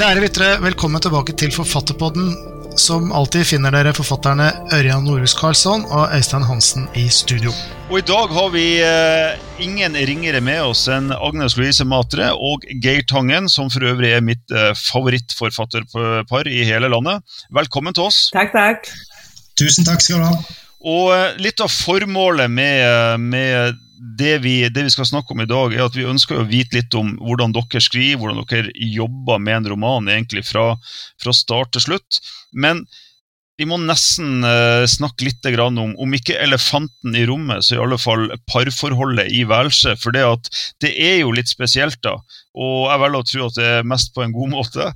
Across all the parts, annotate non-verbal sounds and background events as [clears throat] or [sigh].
Kjære lyttere, velkommen tilbake til Forfatterpodden. Som alltid finner dere forfatterne Ørjan Norhus Karlsson og Øystein Hansen i studio. Og I dag har vi eh, ingen ringere med oss enn Agnes Louise Matre og Geir Tangen, som for øvrig er mitt eh, favorittforfatterpar i hele landet. Velkommen til oss. Takk, takk. Tusen takk skal du ha. Og eh, litt av formålet med, med det vi, det vi, skal snakke om i dag, er at vi ønsker å vite litt om hvordan dere skriver, hvordan dere jobber med en roman egentlig fra, fra start til slutt. Men vi må nesten uh, snakke litt om, om ikke elefanten i rommet, så i alle fall parforholdet i værelset. For det, det er jo litt spesielt, da, og jeg velger å tro at det er mest på en god måte,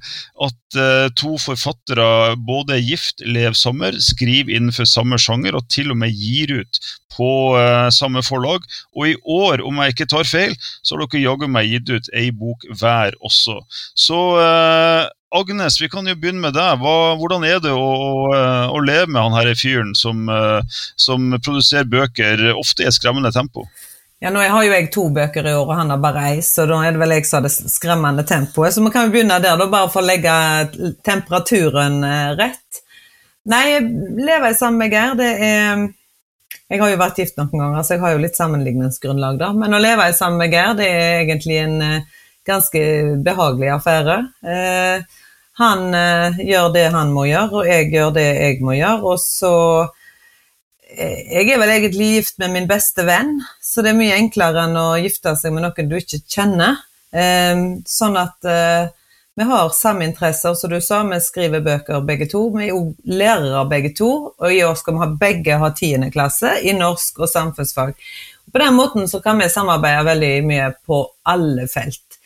at uh, to forfattere både gift, lever sommer, skriver innenfor samme sjanger og til og med gir ut på uh, samme forlag. Og i år, om jeg ikke tar feil, så har dere jaggu meg gitt ut ei bok hver også. Så Agnes, vi kan jo begynne med deg. Hva, hvordan er det å, å, å, leve med han her fyren som, eh, som, produserer bøker, ofte i et skremmende tempo? Ja, nå har jo jeg to bøker i år, og han har bare ei, så da er det vel jeg som har det skremmende tempoet. Så vi kan jo begynne der, da, bare for å legge temperaturen eh, rett. Nei, lever jeg sammen med Geir, det er Jeg har jo vært gift noen ganger, så jeg har jo litt sammenligningsgrunnlag, da. Men å leve sammen med Geir, det er egentlig en eh, ganske behagelig affære. Eh, han eh, gjør det han må gjøre, og jeg gjør det jeg må gjøre. Og så eh, Jeg er vel egentlig gift med min beste venn, så det er mye enklere enn å gifte seg med noen du ikke kjenner. Eh, sånn at eh, vi har samme interesser, som du sa. Vi skriver bøker begge to. Vi er òg lærere begge to, og i år skal vi ha begge ha tiende klasse i norsk og samfunnsfag. På den måten så kan vi samarbeide veldig mye på alle felt.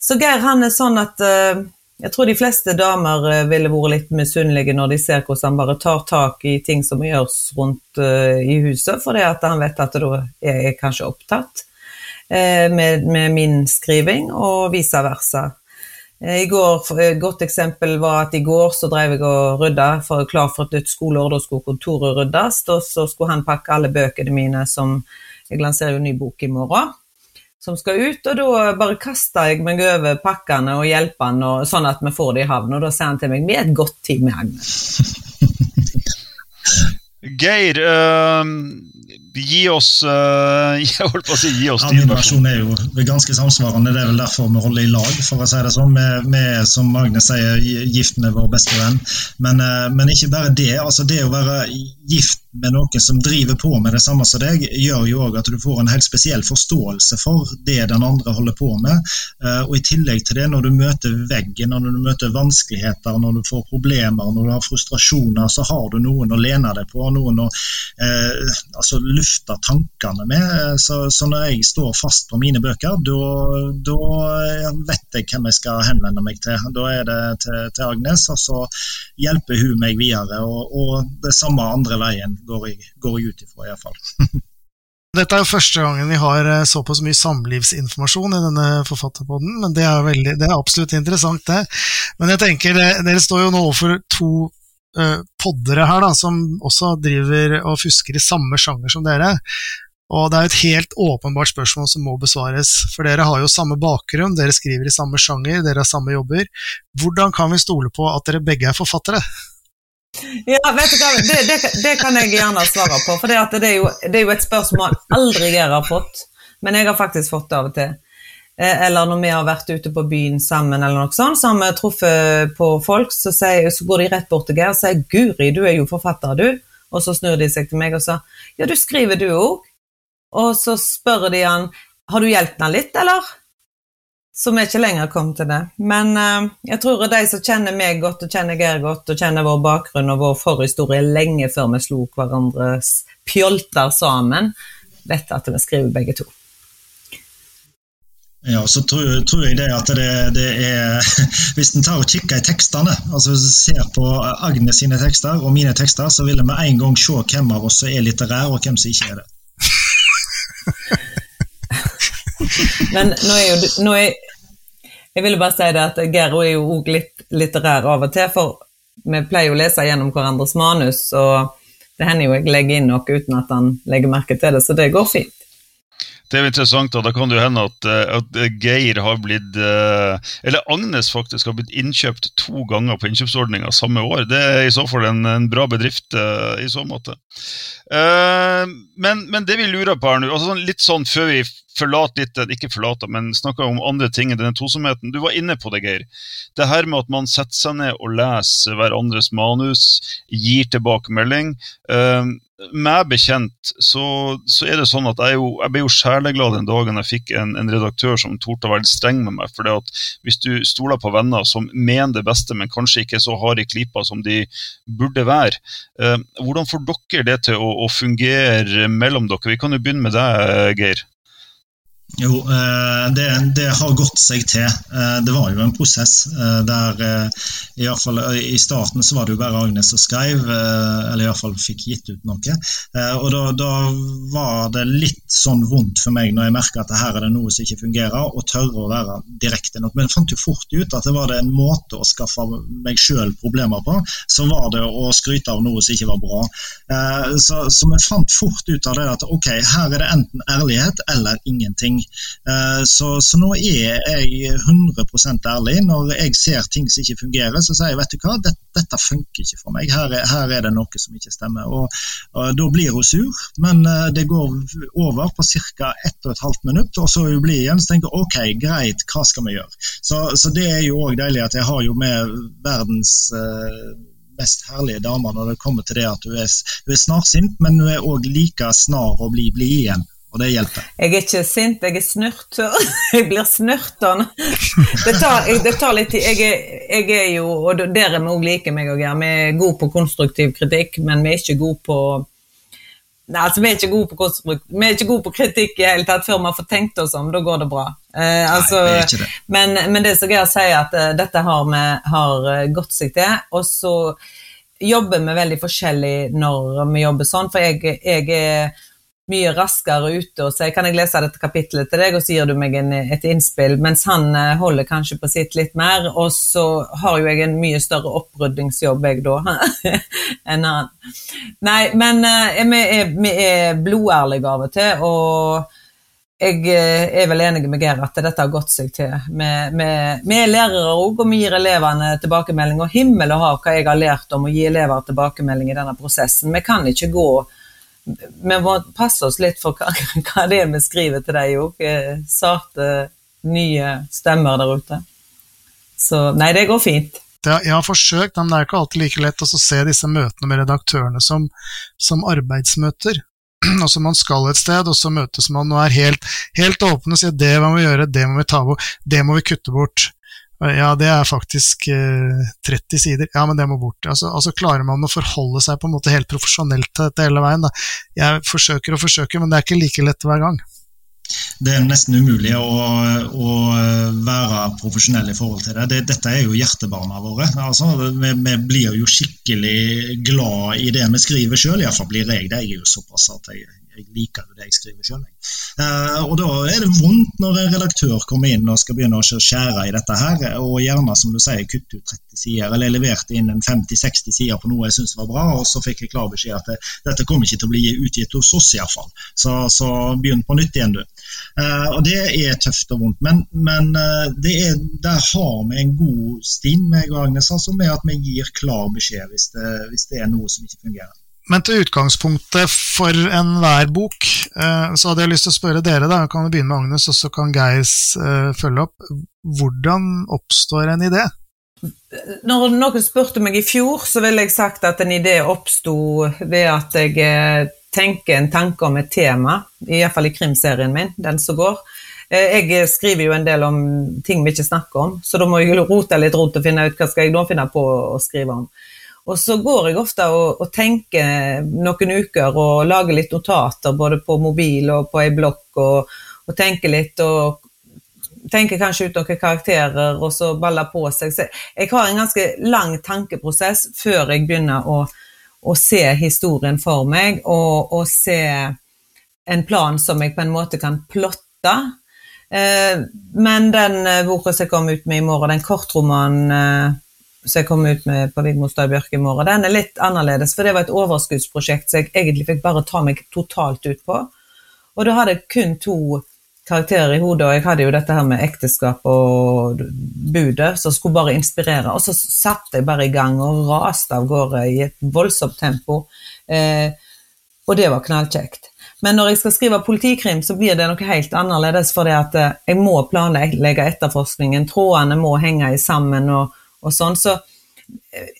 Så Geir han er sånn at uh, jeg tror de fleste damer eh, ville vært litt misunnelige når de ser hvordan han bare tar tak i ting som gjøres rundt uh, i huset, fordi at han vet at da er jeg kanskje opptatt uh, med, med, min skriving, og vice versa. I går, Et godt eksempel var at i går så drev jeg og rydda for klar for et nytt skoleår. Da skulle kontoret ryddes, og så skulle han pakke alle bøkene mine som Jeg lanserer jo en ny bok i morgen som skal ut, og da bare kaster jeg meg over pakkene og hjelper han, og, sånn at vi får det i havn. Og da sier han til meg vi er et godt team Agnes. [laughs] Geir, uh, gi oss uh, [laughs] Jeg holdt på å si gi oss din versjon. er jo ganske samsvarende, det er vel derfor vi holder i lag, for å si det sånn. Vi er, som Magne sier, gift med vår beste venn. Men, uh, men ikke bare det. altså Det å være gift med noen som driver på med det samme som deg, gjør jo òg at du får en helt spesiell forståelse for det den andre holder på med. Uh, og i tillegg til det, når du møter veggen, når du møter vanskeligheter, når du får problemer, når du har frustrasjoner, så har du noen å lene deg på, noen å altså, lufte tankene med. Så, så, når jeg står fast på mine bøker, da vet jeg hvem jeg skal henvende meg til. Da er det til, til Agnes, og så hjelper hun meg videre. Og, og det samme andre veien går jeg, går jeg ut ifra, iallfall. [laughs] Dette er jo første gangen vi har eh, såpass mye samlivsinformasjon i denne forfatterpodden, men det er, veldig, det er absolutt interessant, det. Men jeg tenker, dere står jo nå overfor to poddere her da, som også driver og fusker i samme sjanger som dere. Og det er et helt åpenbart spørsmål som må besvares, for dere har jo samme bakgrunn, dere skriver i samme sjanger, dere har samme jobber. Hvordan kan vi stole på at dere begge er forfattere? Ja, vet du hva, det, det, det kan jeg gjerne svare på, for det, er jo, det er jo et spørsmål aldri jeg har fått, men jeg har faktisk fått det av og til. Eh, eller når vi har vært ute på byen sammen, eller noe sånt, så har vi truffet på folk, så, sier, så går de rett bort til Geir og sier 'Guri, du er jo forfatter, du'. Og så snur de seg til meg og sa 'Ja, du skriver du òg'. Og så spør de han 'Har du hjulpet han litt, eller?' Så vi er ikke lenger kommet til det. Men uh, jeg tror de som kjenner meg godt, og kjenner Geir godt, og kjenner vår bakgrunn og vår forhistorie lenge før vi slo hverandres pjolter sammen, vet at vi skriver begge to. Ja, så tror, tror, jeg det at det, det er [laughs] Hvis en tar og kikker i tekstene, altså ser på Agnes sine tekster og mine tekster, så vil en med en gang se hvem av oss som er litterær, og hvem som ikke er det. [laughs] Men nå er jo er, Jeg ville bare si det at Gero er jo òg litt litterær av og til, for vi pleier jo å lese gjennom hverandres manus, og det hender jo jeg legger inn noe uten at han legger merke til det, så det går fint. Det er jo interessant, da. Da kan det jo hende at, eh, at Geir har blitt eh, Eller Agnes faktisk har blitt innkjøpt to ganger på innkjøpsordninga samme år. Det er i så fall en, en bra bedrift i så måte. Men, men, det vi lurer på her nå, altså sånn, litt sånn før vi forlater litt, ikke forlater, men snakker om andre ting enn denne tosomheten. Du var inne på det, Geir. Det her med at man setter seg ned og leser hverandres manus, gir tilbakemelding. Meg bekjent så, så, er det sånn at jeg, jo, jeg ble jo sjeleglad den dagen jeg fikk en, en redaktør som torde å være streng med meg. For hvis du stoler på venner som mener det beste, men kanskje ikke så harde i klypa som de burde være, eh, hvordan får dere det til å, å, fungere mellom dere? Vi kan jo begynne med deg, Geir. Jo, eh, det, det, har gått seg til. Eh, det var jo en prosess eh, der i, fall, i starten så var det jo bare Agnes som skrev, eller iallfall fikk gitt ut noe. Og da, da, var det litt sånn vondt for meg når jeg merka at her er det noe som ikke fungerer, og tørre å være direkte nok. Men jeg fant jo fort ut at det var det en måte å skaffe meg sjøl problemer på, så var det å skryte av noe som ikke var bra. Så, så vi fant fort ut av det at ok, her er det enten ærlighet eller ingenting. Eh, så, så, nå er jeg 100% ærlig. Når jeg ser ting som ikke fungerer, så sier jeg vet du hva, dette, dette funker ikke for meg. Her er, her er, det noe som ikke stemmer. Og, og Da blir hun sur, men eh, det går over på ca. 1 12 minutt, og så er hun blid igjen. Så tenker jeg ok, greit, hva skal vi gjøre? Så, så det er jo òg deilig at jeg har jo med verdens uh, mest herlige dame når det kommer til det at hun er, hun er snarsint, men hun er òg like snar å bli blid igjen og det hjelper. Jeg er ikke sint, jeg er snurt. [laughs] Jeg blir snurten. Det tar, det tar litt tid. Jeg er, jeg er, jo, og der er vi òg like, meg og Geir, vi er gode på konstruktiv kritikk, men vi er ikke gode på Nei, altså, vi er, ikke gode på vi er ikke gode på kritikk i hele tatt før vi har fått tenkt oss om. Da går det bra. Eh, altså, Nei, det det. Men, men, det som Geir sier, at uh, dette har, vi, har uh, gått seg til. Og så jobber vi veldig forskjellig når vi jobber sånn, for jeg, jeg er mye raskere ute og sier 'kan jeg lese dette kapittelet til deg', og så gir du meg en, et innspill, mens han eh, holder kanskje på sitt litt mer. Og så har jo jeg en mye større oppryddingsjobb, jeg da, [laughs] enn han. Nei, men eh, vi er, vi er blodærlige av og til, og jeg eh, er vel enig med Geir at dette har gått seg til. Vi er lærere òg, og vi gir elevene tilbakemelding. Og himmel og hav hva jeg har lært om å gi elever tilbakemelding i denne prosessen. Vi kan ikke gå vi må passe oss litt for hva, [laughs] hva det er vi skriver til deg òg. Sarte, nye stemmer der ute. Så nei, det går fint. Jeg har forsøkt, men det er ikke alltid like lett å se disse møtene med redaktørene som, som arbeidsmøter. [clears throat] Altså Man skal et sted, og så møtes man og er helt, helt åpne og sier det må vi gjøre, det må vi ta bort, det må vi kutte bort. Ja, det er faktisk eh, 30 sider. Ja, men det må bort. Altså, altså, klarer man å forholde seg på en måte helt profesjonelt til dette hele veien. Da. Jeg forsøker og forsøker, men det er ikke like lett hver gang. Det er nesten umulig å, å være profesjonell i forhold til det. det dette er jo hjertebarna våre. Altså, vi, vi, blir jo skikkelig glad i det vi skriver sjøl, iallfall blir jeg det. Jeg er jo såpass at jeg jeg liker jo det jeg skriver sjøl. Uh, og da er det vondt når en redaktør kommer inn og skal begynne å skjære i dette her, og gjerne, som du sier, kutte ut 30 sider, eller leverte inn en 50-60 sider på noe jeg syntes var bra, og så fikk jeg klar beskjed at det, dette kommer ikke til å bli utgitt hos oss iallfall. Så, så begynn på nytt igjen, du. Uh, og det er tøft og vondt, men, men eh, er, der har vi en god stim, meg og Agnes, altså med at vi gir klar beskjed hvis det, hvis det er noe som ikke fungerer. Men til utgangspunktet for enhver bok, eh, så hadde jeg lyst til å spørre dere, da, kan vi begynne med Agnes, og så kan Geis eh, følge opp. Hvordan oppstår en idé? Når noen spurte meg i fjor, så ville jeg sagt at en idé oppsto ved at jeg eh, tenker en tanke om et tema, i hvert fall i krimserien min, den som går. Jeg skriver jo en del om ting vi ikke snakker om, så da må jeg rote litt rundt og finne ut hva skal jeg nå finne på å skrive om. Og så går jeg ofte og, og, tenker noen uker og lager litt notater både på mobil og på ei blokk og, og, tenker litt og tenker kanskje ut noen karakterer og så baller på seg. Så jeg har en ganske lang tankeprosess før jeg begynner å, å se historien for meg og, og, se en plan som jeg på en måte kan plotte. Eh, men den eh, boka som kom ut med i morgen, den kortromanen eh, som jeg kom ut med på Vigmo Stad Bjørk i morgen, den er litt annerledes. For det var et overskuddsprosjekt som jeg egentlig fikk bare ta meg totalt ut på. Og da hadde jeg kun to karakterer i hodet, og jeg hadde jo dette her med ekteskap og budet, som skulle bare inspirere. Og så satte jeg bare i gang og raste av gårde i et voldsomt tempo. Eh, og det var knallkjekt. Men når jeg skal skrive politikrim, så blir det noe helt annerledes, For eh, jeg må planlegge etterforskningen, trådene må henge sammen og, og sånn. Så eh,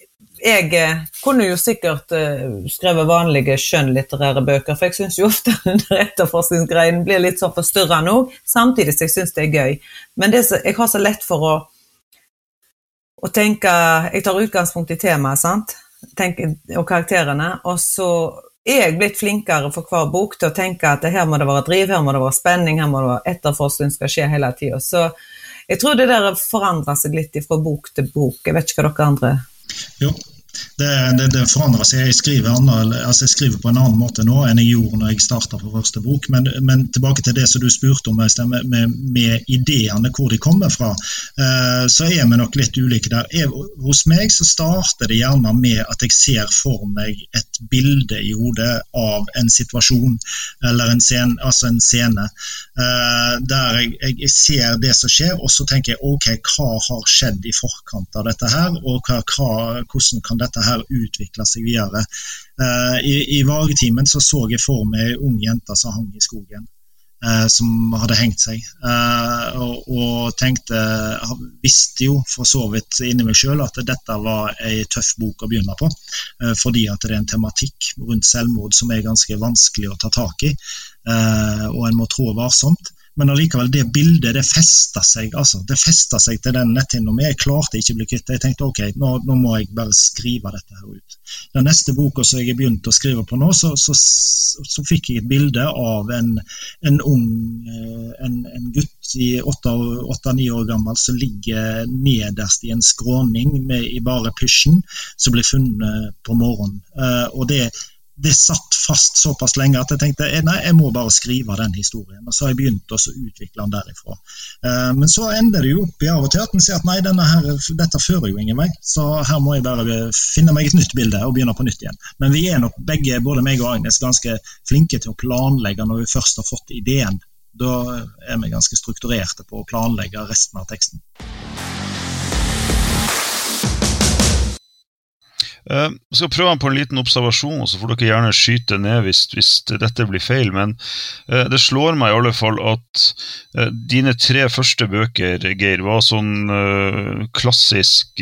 jeg eh, kunne jo sikkert uh, skrevet vanlige skjønnlitterære bøker, for jeg syns jo ofte [laughs] etterforskningsgreien blir litt sånn forstyrrende òg, samtidig som jeg syns det er gøy. Men det, jeg har så lett for å, å tenke Jeg tar utgangspunkt i temaet, sant, tenke, og karakterene, og så er jeg blitt flinkere for hver bok til å tenke at her må det være driv, her må det være spenning, her må det være etterforskning skal skje hele tida. Så jeg tror det der forandrer seg litt fra bok til bok. Jeg vet ikke hva dere andre Jo, det, det, det, forandrer seg. Jeg skriver, andre, altså jeg skriver, på en annen måte nå enn jeg gjorde når jeg starta på første bok. Men, men, tilbake til det som du spurte om, med, med, med ideene, hvor de kommer fra. Eh, så er vi nok litt ulike der. Jeg, hos meg så starter det gjerne med at jeg ser for meg et bilde i hodet av en situasjon eller en scene. Altså en scene eh, der jeg, jeg, ser det som skjer, og så tenker jeg ok, hva har skjedd i forkant av dette her, og hva, hva, hvordan kan dette her utvikle seg videre. Uh, I i vargetimen så, så jeg for meg ei ung jente som hang i skogen. Uh, som hadde hengt seg. Uh, og, og, tenkte Visste jo for så vidt inni meg sjøl at dette var ei tøff bok å begynne på. fordi at det er en tematikk rundt selvmord som er ganske vanskelig å ta tak i. og en må trå varsomt. Men allikevel, det bildet det festa seg altså, det festa seg til den netthinna mi. Jeg klarte ikke å bli kvitt det. Jeg tenkte ok, nå, nå, må jeg bare skrive dette her ut. Den neste boka som jeg har begynt å skrive på nå, så, så, så fikk jeg et bilde av en, en ung eh, en, en, gutt i åtte-ni år gammel som ligger nederst i en skråning med, i bare pysjen, som blir funnet på morgenen. Uh, og det det satt fast såpass lenge at jeg tenkte eh, nei, jeg må bare skrive den historien. Og så har jeg begynt å utvikle den derifra. Uh, men så ender det jo opp i av og til at en sier at nei, her, dette fører jo ingen vei. Så her må jeg bare finne meg et nytt bilde og begynne på nytt igjen. Men vi er nok begge, både meg og Agnes, ganske flinke til å planlegge når vi først har fått ideen. Da er vi ganske strukturerte på å planlegge resten av teksten. Jeg eh, skal prøve på en liten observasjon, så får dere gjerne skyte ned hvis, hvis dette blir feil. Men uh, det slår meg i alle fall at uh, dine tre første bøker, Geir, var sånn klassisk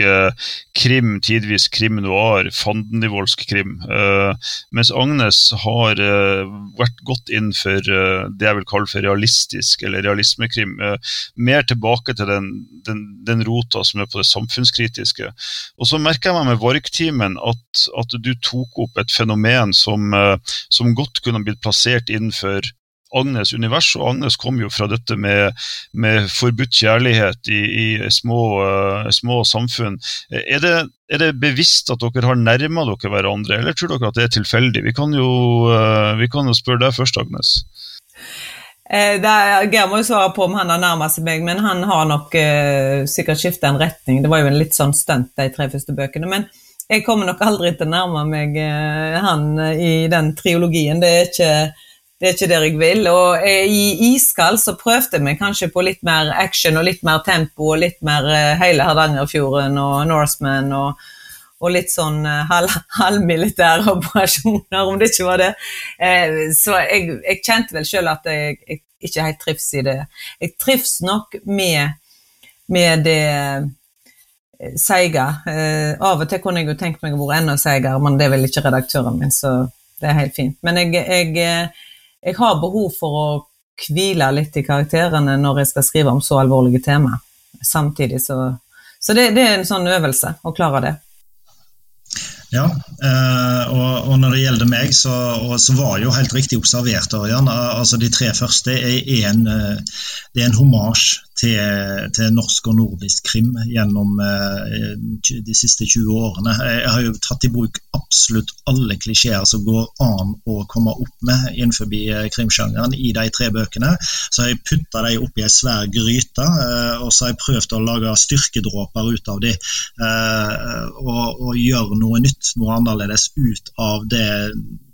krim, tidvis krim noir, fandenivoldsk krim. mens Agnes har vært godt inn for det jeg vil kalle for realistisk, eller realismekrim. mer tilbake til den, den, den, rota som er på det samfunnskritiske. Og så merker jeg meg med Vargtimen at, at, du tok opp et fenomen som, eh, som godt kunne blitt plassert innenfor Agnes' univers, og Agnes kom jo fra dette med, med forbudt kjærlighet i, i små, uh, små, samfunn. Er det, er det, bevisst at dere har nærma dere hverandre, eller tror dere at det er tilfeldig? Vi kan jo, uh, vi kan jo spørre deg først, Agnes. Eh, Geir må jo svare på om han har nærma seg meg, men han har nok eh, sikkert skifta en retning. Det var jo en litt sånn stunt, de tre første bøkene. men jeg kommer nok aldri til å nærme meg eh, han eh, i den triologien. Det er ikke, det er ikke der jeg vil. Og eh, i Iskald så prøvde meg kanskje på litt mer action og litt mer tempo og litt mer hele Hardangerfjorden og Norseman og, og litt sånn halv, halvmilitære [laughs] operasjoner, om det ikke var det. Så jeg, jeg kjente vel sjøl at jeg, jeg, ikke helt trives i det. Jeg trives nok med, med det seige. Eh, av og til kunne jeg jo tenkt meg å være enda seigere, men det vil ikke redaktøren min, så det er helt fint. Men jeg, jeg, eh, jeg har behov for å hvile litt i karakterene når jeg skal skrive om så alvorlige tema. Samtidig så Så det, det er en sånn øvelse å klare det. Ja, eh, og, når det gjelder meg, så, var det jo helt riktig observert. Ørjan. Altså, de tre første er en, det er en homasj til, til, norsk og nordisk krim gjennom eh, de siste 20 årene. Jeg har jo tatt i bruk absolutt alle klisjeer som går an å komme opp med innenfor eh, krimsjangeren i de tre bøkene. Så har jeg putta dem oppi ei svær gryte, eh, og så har jeg prøvd å lage styrkedråper ut av dem. Og, og gjøre noe nytt, noe annerledes ut av det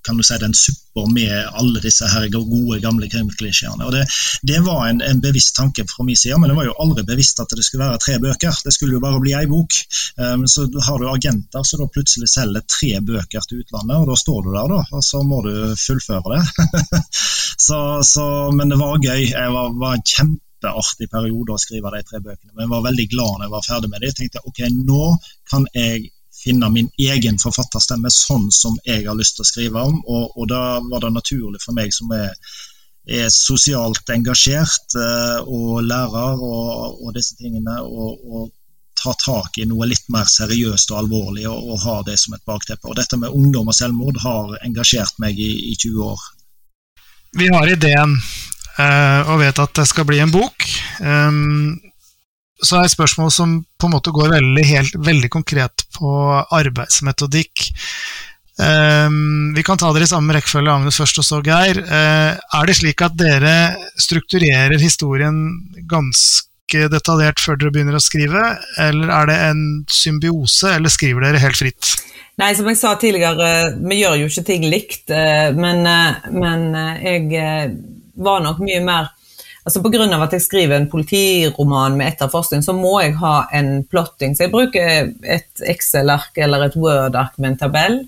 kan du si, den suppa med alle disse her gode, gamle krimklisjeene. Det, det var en, en, bevisst tanke fra min side, men det var jo aldri bevisst at det skulle være tre bøker. Det skulle jo bare bli ei bok. Um, så har du agenter som plutselig selger tre bøker til utlandet, og da står du der, da, og så må du fullføre det. [laughs] så, så, men det var gøy. Jeg var, var en kjempeartig periode å skrive de tre bøkene. Men jeg var veldig glad når jeg var ferdig med det. Jeg tenkte ok, nå kan jeg finne min egen forfatterstemme sånn som jeg har lyst til å skrive om. Og, og da var det naturlig for meg som er, er sosialt engasjert uh, og lærer og, og disse tingene, å ta tak i noe litt mer seriøst og alvorlig og, og ha det som et bakteppe. Og dette med ungdom og selvmord har engasjert meg i, i 20 år. Vi har ideen uh, og vet at det skal bli en bok. Um, så er et spørsmål som på en måte går veldig, helt, veldig konkret på arbeidsmetodikk. Um, vi kan ta dere i samme rekkefølge, Agnes først og så Geir. Uh, er det slik at dere strukturerer historien ganske detaljert før dere begynner å skrive, eller er det en symbiose, eller skriver dere helt fritt? Nei, som jeg sa tidligere, vi gjør jo ikke ting likt, eh, men, eh, men jeg var nok mye mer altså Pga. at jeg skriver en politiroman med etterforskning, så må jeg ha en plotting. Så jeg bruker et Excel-ark eller et Word-ark med en tabell.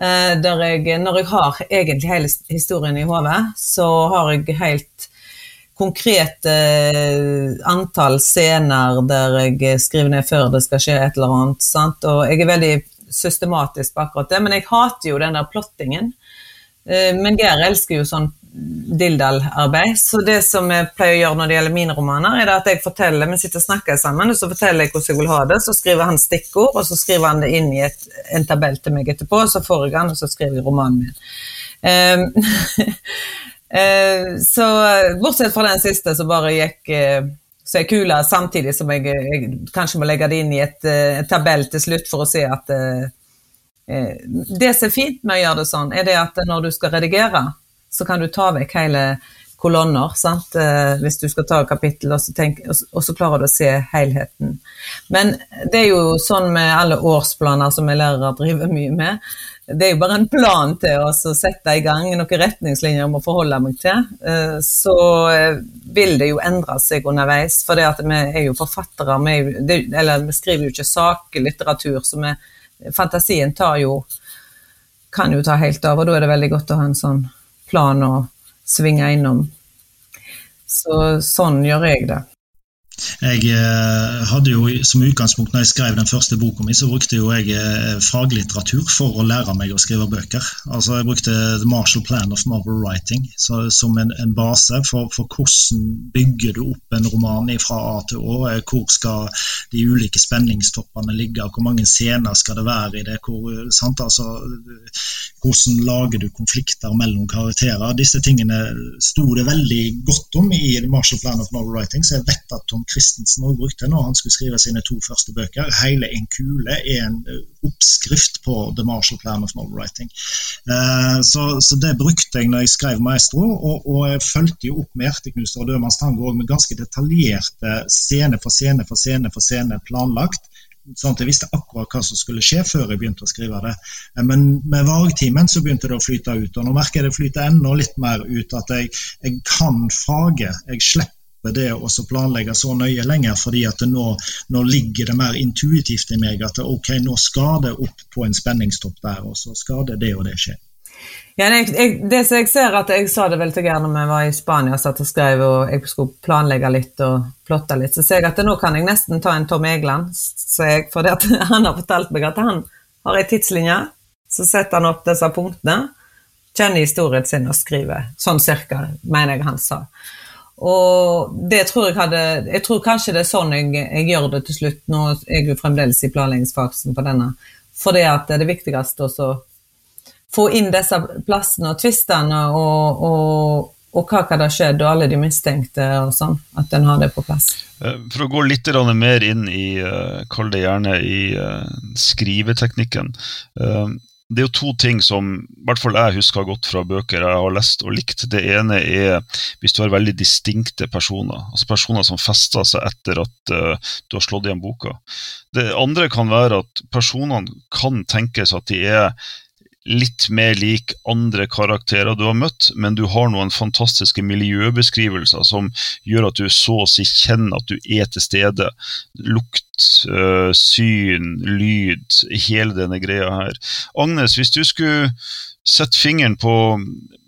Eh, der jeg, når jeg har egentlig hele historien i hodet, så har jeg helt konkrete eh, antall scener der jeg skriver ned før det skal skje et eller annet. Sant? Og jeg er veldig systematisk på akkurat det, men jeg hater jo den der plottingen. Eh, men Geir elsker jo sånn dildalarbeid. Så det som jeg pleier å gjøre når det gjelder mine romaner, er at jeg forteller, vi sitter og snakker sammen, og så forteller jeg hvordan jeg vil ha det, så skriver han stikkord, og så skriver han det inn i et, en tabell til meg etterpå, og så får jeg han, og så skriver jeg romanen min. Um, [laughs] så bortsett fra den siste, så bare gikk uh, så er kula samtidig som jeg, jeg, kanskje må legge det inn i et, et tabell til slutt for å se at Det som er fint med å gjøre det sånn, er det at når du skal redigere, så kan du ta vekk hele kolonner, sant? Eh, hvis du skal ta et kapittel, og så, tenk, og så, klarer du å se helheten. Men det er jo sånn med alle årsplaner som vi lærere driver mye med. Det er jo bare en plan til å sette i gang noen retningslinjer om å forholde meg til. Eh, så eh, vil det jo endre seg underveis, for vi er jo forfattere. Vi, eller vi skriver jo ikke saklitteratur, så vi, fantasien tar jo kan jo ta helt av, og da er det veldig godt å ha en sånn plan å svinge innom. Så sånn gjør jeg det. Jeg eh, hadde jo som utgangspunkt når jeg skrev den første boka mi, så brukte jo jeg eh, faglitteratur for å lære meg å skrive bøker. Altså Jeg brukte The Marshall Plan of Novel Writing så, som en, en base for, for, hvordan bygger du opp en roman fra A til Å. Eh, hvor skal de ulike spenningstoppene ligge, hvor mange scener skal det være i det. Hvor, altså, hvordan lager du konflikter mellom karakterer. Disse tingene sto det veldig godt om i The Marshall Plan of Novel Writing, så jeg vet at Tom Christensen også brukte når han skulle skrive sine to første bøker. Hele en kule er en eh, oppskrift på The Marshall Plan of Novel Writing. Uh, så, så, det brukte jeg når jeg skrev 'Maestro', og, og jeg fulgte jo opp med 'Hjerteknuser og dødmannstango' med ganske detaljerte scene for scene for scene for scene planlagt sånn at jeg visste akkurat hva som skulle skje før jeg begynte å skrive det. Eh, men med vargtimen så begynte det å flyte ut, og nå merker jeg det flyter enda litt mer ut at jeg, jeg kan faget. Jeg slipper det å planlegge så nøye lenger, fordi at nå, nå, ligger det mer intuitivt i meg at ok, nå skal det opp på en spenningstopp der, og så skal det det og det skje. Ja, jeg, jeg, det som jeg ser at jeg sa det vel til Geir når vi var i Spania og satt og skrev og jeg skulle planlegge litt og plotte litt, så ser jeg at nå kan jeg nesten ta en Tom Egeland, for [laughs] han har fortalt meg at han har ei tidslinje, så setter han opp disse punktene, kjenner historien sin og skriver. Sånn cirka, mener jeg han sa. Og det tror jeg hadde Jeg tror kanskje det er sånn jeg, jeg gjør det til slutt. Nå er jeg jo fremdeles i planleggingsfasen på denne. For det at det viktigste å få inn disse plassene og tvistene og, og, og hva kan ha skjedd, og alle de mistenkte og sånn. At en har det på plass. Eh, for å gå litt mer inn i, eh, kall det gjerne, i eh, skriveteknikken det er jo to ting som i hvert fall jeg husker godt fra bøker jeg har lest og likt. Det ene er hvis du har veldig distinkte personer, altså personer som fester seg etter at uh, du har slått igjen boka. Det andre kan være at personene kan tenkes at de er litt mer lik andre karakterer du har møtt, men du har noen fantastiske miljøbeskrivelser som gjør at du så å si kjenner at du er til stede. Lukt, øh, syn, lyd, hele denne greia her. Agnes, hvis du skulle sette fingeren på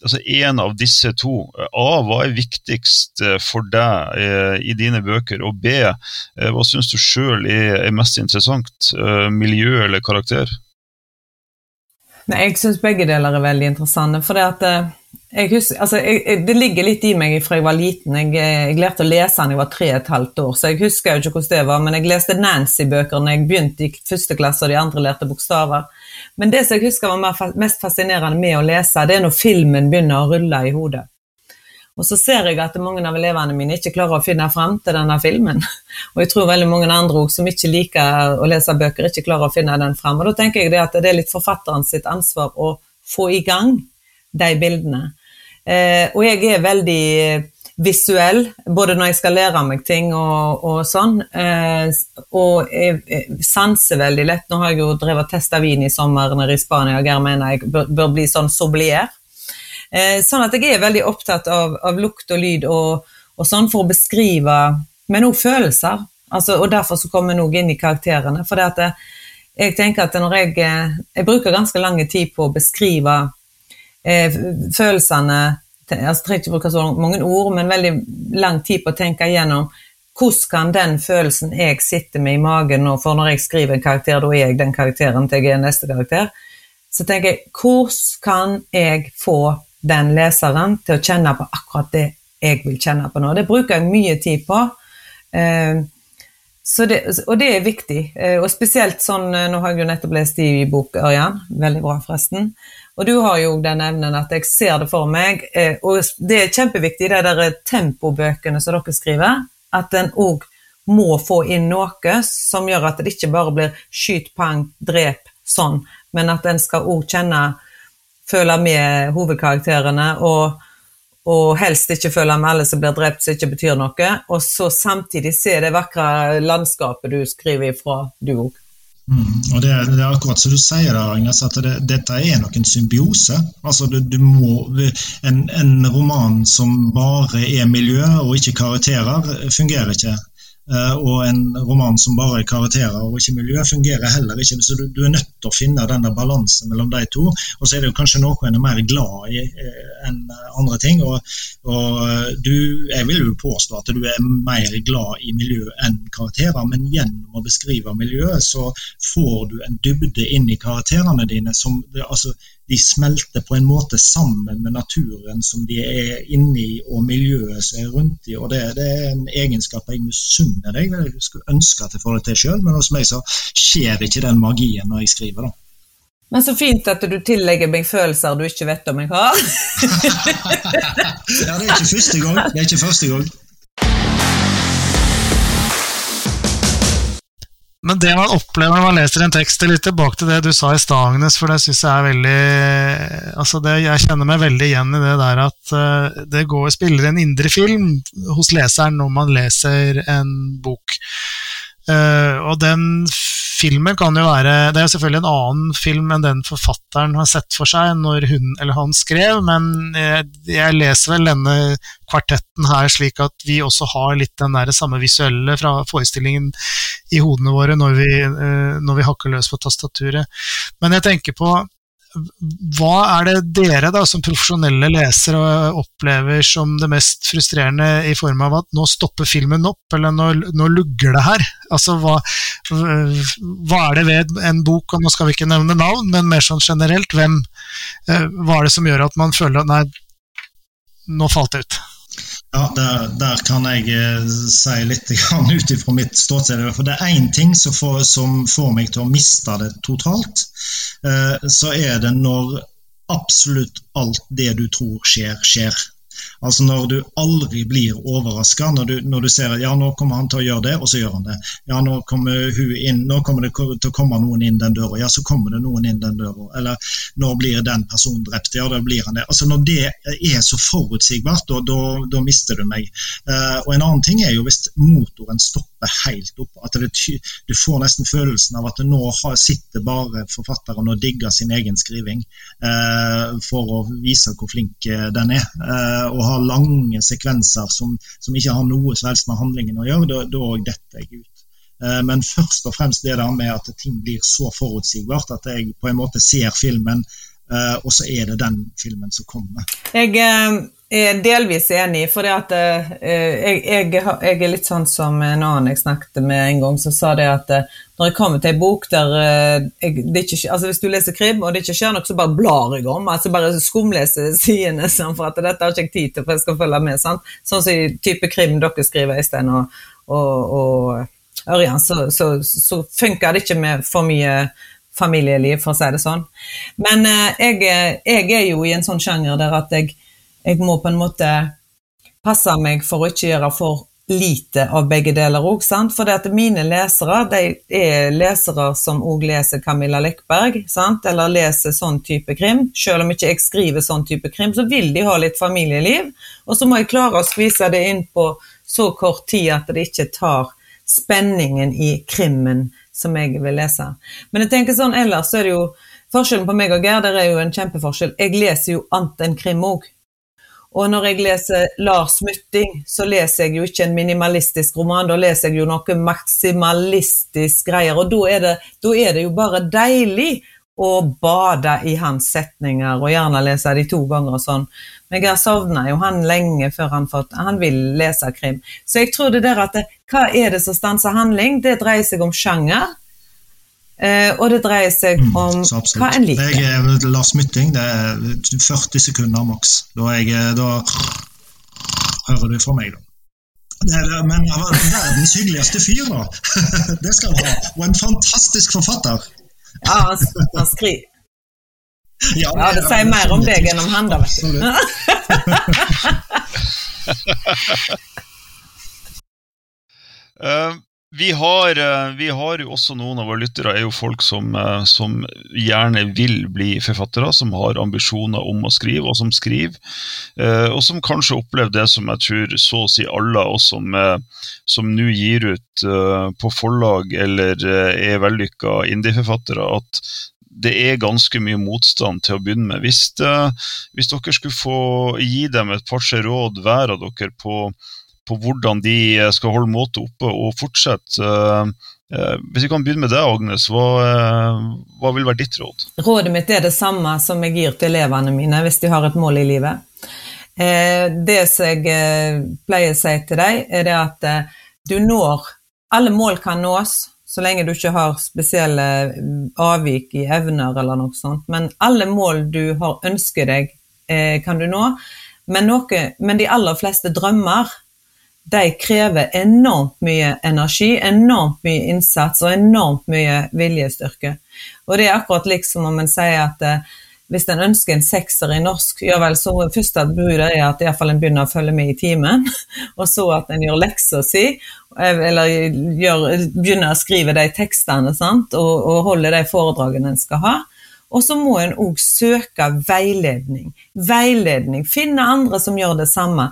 altså en av disse to. A, hva er viktigst eh, for deg eh, i dine bøker? Og B, hva syns du sjøl er, mest interessant? Miljø eller karakter? Nei, Jeg syns begge deler er veldig interessante. for det at jeg husker, altså, jeg, Det ligger litt i meg fra jeg var liten. Jeg, jeg lærte å lese da jeg var tre og et halvt år, så jeg husker jo ikke hvordan det var. Men jeg leste Nancy-bøker når jeg begynte i første klasse, og de andre lærte bokstaver. Men det som jeg husker var mest fascinerende med å lese, det er når filmen begynner å rulle i hodet. Og så ser jeg at mange av elevene mine ikke klarer å finne fram til denne filmen. [laughs] Og jeg tror veldig mange andre som ikke liker å lese bøker, ikke klarer å finne den fram. Og da tenker jeg det at det er litt forfatteren sitt ansvar å få i gang de bildene. Eh, og jeg er veldig visuell, både når jeg skal lære meg ting og, og sånn. Eh, og jeg, jeg, sanser veldig lett. Nå har jeg jo drevet testa vin i sommer nede i Spania, og Geir mener jeg bør, bør bli sånn soblier. Eh, sånn at jeg er veldig opptatt av, av lukt og lyd og, og, sånn for å beskrive, men òg følelser. Altså, og derfor så kommer jeg inn i karakterene. For det at jeg, tenker at når jeg, jeg bruker ganske lang tid på å beskrive eh, følelsene Jeg trenger ikke bruke så mange ord, men veldig lang tid på å tenke igjennom hvordan kan den følelsen jeg sitter med i magen nå, for når jeg skriver en karakter, da er jeg den karakteren til jeg er neste karakter, så tenker jeg hvordan kan jeg få den leseren til å kjenne på akkurat det jeg vil kjenne på nå. Det bruker jeg mye tid på. Eh, det, og det er viktig. Eh, og spesielt sånn eh, Nå har jeg jo nettopp lest i bok Ørjan, veldig bra forresten. Og du har jo den evnen at jeg ser det for meg. Og det er kjempeviktig, de der tempobøkene som dere skriver, at en òg må få inn noe som gjør at det ikke bare blir skyt, pang, drep, sånn, men at en skal òg kjenne, føle med hovedkarakterene, og, og, helst ikke føle med alle som blir drept, som ikke betyr noe, og så samtidig se det vakre landskapet du skriver ifra, du òg. Mm, og det, det, er akkurat som du sier, da, Agnes, at det, dette er nok en symbiose. Altså, du, du må, en, en, roman som bare er miljø og ikke karakterer, fungerer ikke. Eh, og en roman som bare er karakterer og ikke miljø, fungerer heller ikke. Så du, du er nødt til å finne denne balansen mellom de to. Og så er det jo kanskje noe en er mer glad i eh, enn andre ting. Og, og eh, du, jeg vil jo påstå at du er mer glad i miljø enn karakterer, men gjennom å beskrive miljøet, så får du en dybde inn i karakterene dine som altså, de smelter på en måte sammen med naturen som de er inni, og miljøet som er rundt dem. Og det, det, er en egenskap jeg misunner deg. Jeg skulle ønske at jeg får det til sjøl, men hos meg så skjer ikke den magien når jeg skriver. da. Men så fint at du tillegger meg følelser du ikke vet om jeg har. [laughs] ja, det er ikke første gang. Det er ikke første gang. Men det man opplever når man leser en tekst, litt tilbake til det du sa i stad, Agnes, for det syns jeg er veldig altså det, Jeg kjenner meg veldig igjen i det der at uh, det går spiller en indre film hos leseren når man leser en bok. Uh, og den filmen kan jo være Det er jo selvfølgelig en annen film enn den forfatteren har sett for seg når hun eller han skrev, men jeg, jeg leser vel denne kvartetten her slik at vi også har litt den der samme visuelle fra forestillingen i hodene våre når vi, eh, når vi hakker løs på tastaturet. Men jeg tenker på hva er det dere da, som profesjonelle lesere opplever som det mest frustrerende i form av at nå stopper filmen opp, eller nå, nå lugger det her? Altså, hva, hva, er det ved en bok, og nå skal vi ikke nevne navn, men mer sånn generelt, hvem, eh, hva er det som gjør at man føler at nei, nå falt det ut? Ja, der, der, kan jeg eh, si litt [laughs] ut ifra mitt ståsted. For det er én ting som får, som får, meg til å miste det totalt. Eh, så er det når absolutt alt det du tror skjer, skjer. Altså når du aldri blir overraska når, når, du ser at ja, nå kommer han til å gjøre det, og så gjør han det. Ja, nå kommer, hun inn, nå kommer det til å komme noen inn den døra. Ja, så kommer det noen inn den døra. Eller nå blir den personen drept? Ja, da blir han det. Altså Når det er så forutsigbart, da, mister du meg. Uh, og En annen ting er jo hvis motoren stopper helt opp. at det, Du får nesten følelsen av at nå sitter bare forfatteren og digger sin egen skriving eh, for å vise hvor flink uh, den er. Eh, og har lange sekvenser som, som, ikke har noe som helst med handlingen å gjøre, da, detter jeg ut. Eh, men først og fremst det der med at ting blir så forutsigbart at jeg på en måte ser filmen, uh, og så er det den filmen som kommer. Jeg er delvis enig, for jeg, jeg, jeg, er litt sånn som en annen jeg snakket med en gang, som sa det at når jeg kommer til en bok der jeg, ikke, altså Hvis du leser krim, og det ikke skjer noe, så bare blar jeg om. altså Bare skumleser [laughs] sidene, sånn, for at dette har ikke jeg tid til, for jeg skal følge med. Sant? Sånn som i type krim dere skriver, Øystein og, og, og Ørjan, så, så, så funker det ikke med for mye familieliv, for å si det sånn. Men jeg, jeg er jo i en sånn sjanger der at jeg jeg må på en måte passe meg for å ikke gjøre for lite av begge deler òg. For det at mine lesere de er lesere som òg leser Camilla Lekberg, sant? eller leser sånn type krim. Selv om ikke jeg skriver sånn type krim, så vil de ha litt familieliv. Og så må jeg klare å skvise det inn på så kort tid at det ikke tar spenningen i krimmen som jeg vil lese. Men jeg tenker sånn ellers så er det jo Forskjellen på meg og Geir der er jo en kjempeforskjell. Jeg leser jo annet enn krim òg. Og når jeg leser Lars Mytting, så leser jeg jo ikke en minimalistisk roman, da leser jeg jo noe maksimalistisk greier. Og da er det, da er det jo bare deilig å bade i hans setninger, og gjerne lese de to ganger og sånn. Men jeg savna jo han lenge før han fått Han vil lese krim. Så jeg tror det der at det, hva er det som stanser handling? Det dreier seg om sjanger. Uh, og det dreier seg mm, om mm, hva en liker. Jeg er Lars Mytting. Det er 40 sekunder maks. Da, jeg, eh, da hører du fra meg, da. Det er, men verdens hyggeligste fyr, da. [laughs] det skal han ha. Og en fantastisk forfatter. Ja, han, han skriver ja, ja, det sier mer om deg enn om han, da. uh, [laughs] [laughs] Vi har, eh, vi har, jo også noen av våre lyttere er jo folk som, eh, som, gjerne vil bli forfattere, som har ambisjoner om å skrive, og som skriver. Eh, og som kanskje opplever det som jeg tror så å si alle oss som, nå gir ut på forlag eller er vellykka indieforfattere, at det er ganske mye motstand til å begynne med. Hvis, hvis dere skulle få gi dem et par-tre råd hver av dere på på hvordan de eh, skal holde måte oppe og fortsette. Eh, eh, hvis vi kan begynne med deg, Agnes, hva, hva, vil være ditt råd? Rådet mitt er det samme som jeg gir til elevene mine hvis de har et mål i livet. Det som jeg pleier å si til dem, er det at du når Alle mål kan nås, så lenge du ikke har spesielle avvik i evner eller noe sånt. Men alle mål du har ønsket deg, kan du nå. Men, noe, men de aller fleste drømmer de krever enormt mye energi, enormt mye innsats og enormt mye viljestyrke. Og det er akkurat liksom om en sier at eh, hvis en ønsker en sekser i norsk, ja vel, så første budet er at iallfall en begynner å følge med i timen, [laughs] og så at en gjør leksa si, eller gjør, begynner å skrive de tekstene sant? Og, og holde de foredragene en skal ha. Og så må en òg søke veiledning. Veiledning. Finne andre som gjør det samme.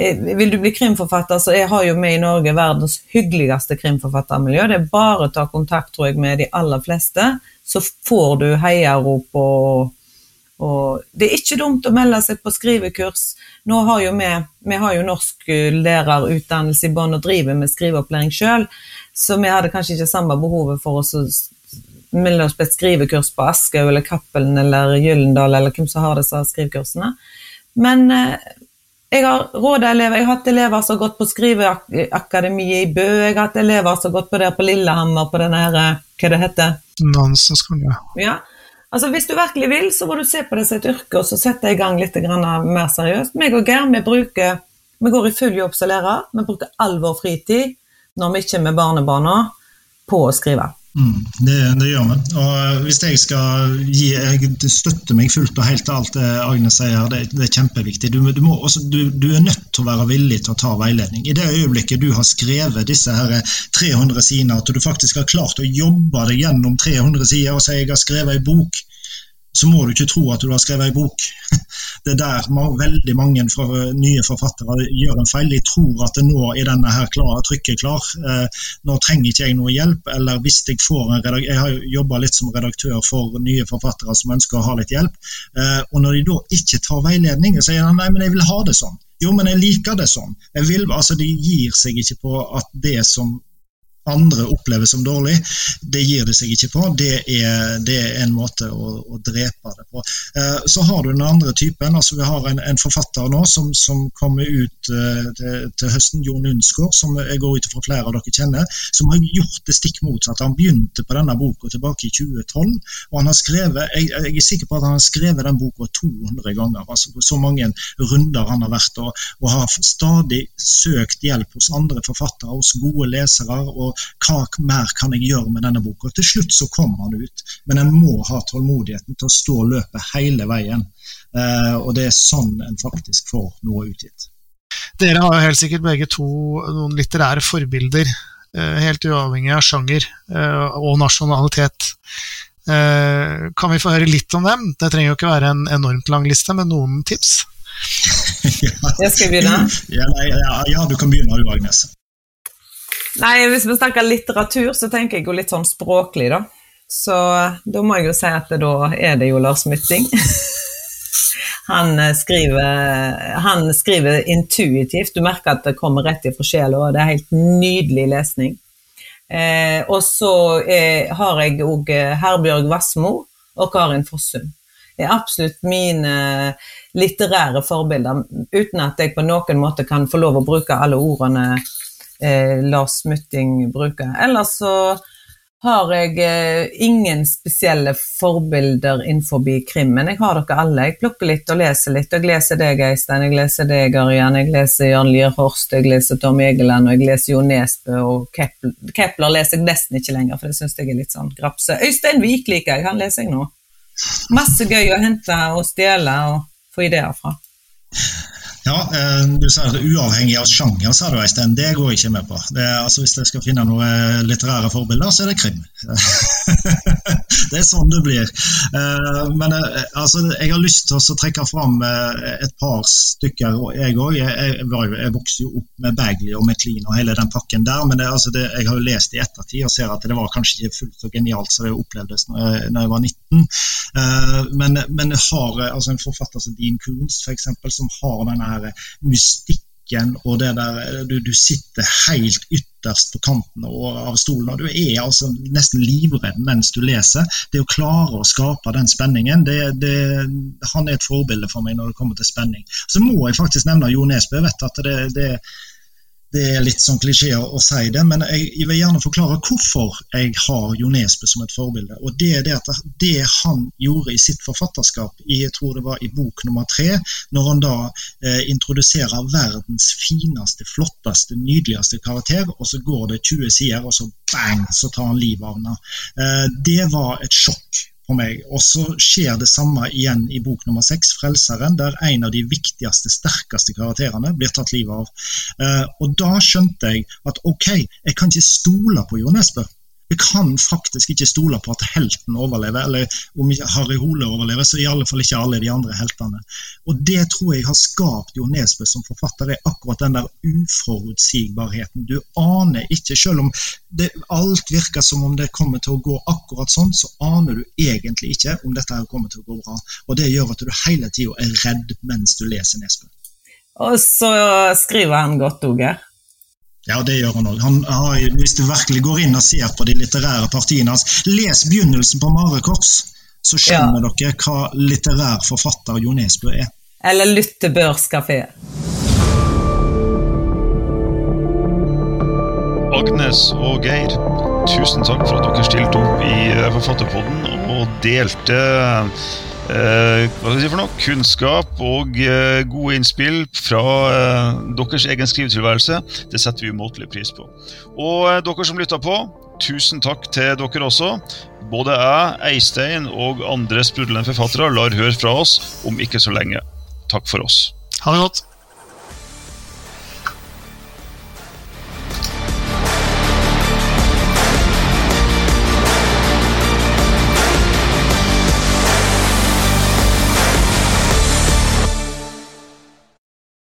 Eh, vil du bli krimforfatter, så jeg har jo med i Norge verdens hyggeligste krimforfattermiljø. Det er bare å ta kontakt tror jeg, med de aller fleste, så får du heiarop og, og Det er ikke dumt å melde seg på skrivekurs. Nå har jo vi, vi har jo norsklærerutdannelse i bånn og driver med skriveopplæring sjøl, så vi hadde kanskje ikke samme behovet for å melde oss på et skrivekurs på Aschehoug eller Cappelen eller Gyllendal eller hvem som har disse skrivekursene. Men eh, jeg har råda elever, jeg har hatt elever som har gått på skriveakademiet i Bø, jeg har hatt elever som har gått på der på Lillehammer, på den her, eh, hva det heter? Nansenskolen, ja. Altså, Hvis du virkelig vil, så må du se på det som et yrke og så sette i gang litt mer seriøst. Meg og Geir vi, bruker, vi går i full jobb som lærer. Vi bruker all vår fritid når vi ikke er med barnebarna, på å skrive. Mm, det, det, gjør vi. Og hvis jeg skal gi Jeg støtter meg fullt og helt til alt det Agnes sier, det, det er kjempeviktig. Du, du, må, også, du, du, er nødt til å være villig til å ta veiledning. I det øyeblikket du har skrevet disse her 300 sidene, at du faktisk har klart å jobbe deg gjennom 300 sider og sier jeg har skrevet en bok, så må du ikke tro at du har skrevet en bok. [laughs] Det er der veldig mange nye forfattere gjør en feil. De tror at nå er denne her klar, trykket klar. Eh, nå trenger ikke jeg noe hjelp. Eller hvis jeg får en redaktør Jeg har jobba litt som redaktør for nye forfattere som ønsker å ha litt hjelp. Eh, og når de da ikke tar veiledning, sier de nei, men jeg vil ha det sånn. Jo, men jeg liker det sånn. Vil, altså, de gir seg ikke på at det som andre opplever som dårlig, det gir det seg ikke på. Det er, det er en måte å, å, drepe det på. Eh, så har du den andre typen. altså Vi har en, en forfatter nå som, som kommer ut eh, til, til, høsten, Jon Undsgaard, som jeg går ut fra flere av dere kjenner, som har gjort det stikk motsatte. Han begynte på denne boka tilbake i 2012. og han har skrevet, jeg, jeg, er sikker på at han har skrevet den boka 200 ganger. altså på Så mange runder han har vært, og, og har stadig søkt hjelp hos andre forfattere, hos gode lesere. og hva mer kan jeg gjøre med denne boka? Til slutt så kommer han ut, men en må ha tålmodigheten til å stå løpet hele veien. Eh, og det er sånn en faktisk får noe utgitt. Dere har jo helt sikkert begge to noen litterære forbilder, eh, helt uavhengig av sjanger eh, og nasjonalitet. Eh, kan vi få høre litt om dem? Det trenger jo ikke være en enormt lang liste, men noen tips? [laughs] ja. Jeg skal begynne. Ja, ja, ja, du kan begynne du, Agnes. Nei, Hvis vi snakker litteratur, så tenker jeg jo litt sånn språklig, da. Så da må jeg jo si at da er det jo Lars Mytting. [laughs] han, eh, skriver, han skriver intuitivt. Du merker at det kommer rett ifra sjela, og det er helt nydelig lesning. Eh, og så eh, har jeg òg eh, Herbjørg Wassmo og Karin Fossum. Det er absolutt mine litterære forbilder, uten at jeg på noen måte kan få lov å bruke alle ordene eh, Lars Mutting bruker. Ellers så har jeg eh, ingen spesielle forbilder innenfor krimmen. Jeg har dere alle. Jeg plukker litt og leser litt. Jeg leser deg, Eistein, jeg leser deg, Arian, jeg leser Jan Lier Horst, jeg leser Tom Egeland, og jeg leser Jo Nesbø og Kepler. Kepler leser jeg nesten ikke lenger, for det syns jeg er litt sånn grapse. Øystein Vik liker jeg, han leser jeg nå. Masse gøy å hente og stjele og få ideer fra. Ja, eh, du sa at Uavhengig av sjanger, sa du Øystein. Det går jeg ikke med på. Det, altså, hvis jeg skal finne noen eh, litterære forbilder, så er det krim. [laughs] det er sånn det blir. Eh, men altså, jeg har lyst til å trekke fram et par stykker, jeg òg. Jeg, jeg, jeg, vokste jo opp med Bagley og McLean og hele den pakken der. Men det, altså, det, jeg har jo lest i ettertid og ser at det var kanskje ikke fullt så genialt som det opplevdes når jeg, når jeg var 19. Men, men har altså, en forfatter som Dean Coons, eksempel, som har denne her mystikken og det der du, du, sitter helt ytterst på kanten av stolen, og du er altså nesten livredd mens du leser. Det å klare å skape den spenningen, det, det, han er et forbilde for meg når det kommer til spenning. Så må jeg faktisk nevne Jo Nesbø. Jeg vet at det, det det er litt sånn klisjé å si det, men jeg, vil gjerne forklare hvorfor jeg har Jo Nesbø som et forbilde. Og Det er det at det han gjorde i sitt forfatterskap, jeg tror det var i bok nummer tre, når han da eh, introduserer verdens fineste, flotteste, nydeligste karakter, og så går det 20 sider, og så bang, så tar han livet av henne. Eh, det var et sjokk for meg. Og så skjer det samme igjen i bok nummer seks, 'Frelseren', der en av de viktigste, sterkeste karakterene blir tatt livet av. Uh, og da skjønte jeg at ok, jeg kan ikke stole på Jo Nesbø. Vi kan faktisk ikke stole på at helten overlever, eller om Harry Hole overlever, så i alle fall ikke alle de andre heltene. Og Det tror jeg har skapt Jo Nesbø som forfatter, er akkurat den der uforutsigbarheten. Du aner ikke, selv om det, alt virker som om det kommer til å gå akkurat sånn, så aner du egentlig ikke om dette her kommer til å gå bra. Og Det gjør at du hele tida er redd mens du leser Nesbø. Og så skriver han godt òg, ja, det gjør han òg. Hvis du virkelig går inn og ser på de litterære partiene hans, les begynnelsen på Marekors, så skjønner ja. dere hva litterær forfatter Jo Nesbø er. Eller Lyttebørskafé. Agnes og Geir, tusen takk for at dere stilte opp i Forfatterpodden og delte Eh, hva skal jeg si for noe? kunnskap og eh, gode innspill fra eh, deres egen skrivetilværelse. Det setter vi umåtelig pris på. Og dere som lytter på, tusen takk til dere også. Både jeg, Eistein og andre sprudlende forfattere lar høre fra oss om ikke så lenge. Takk for oss. Ha det godt.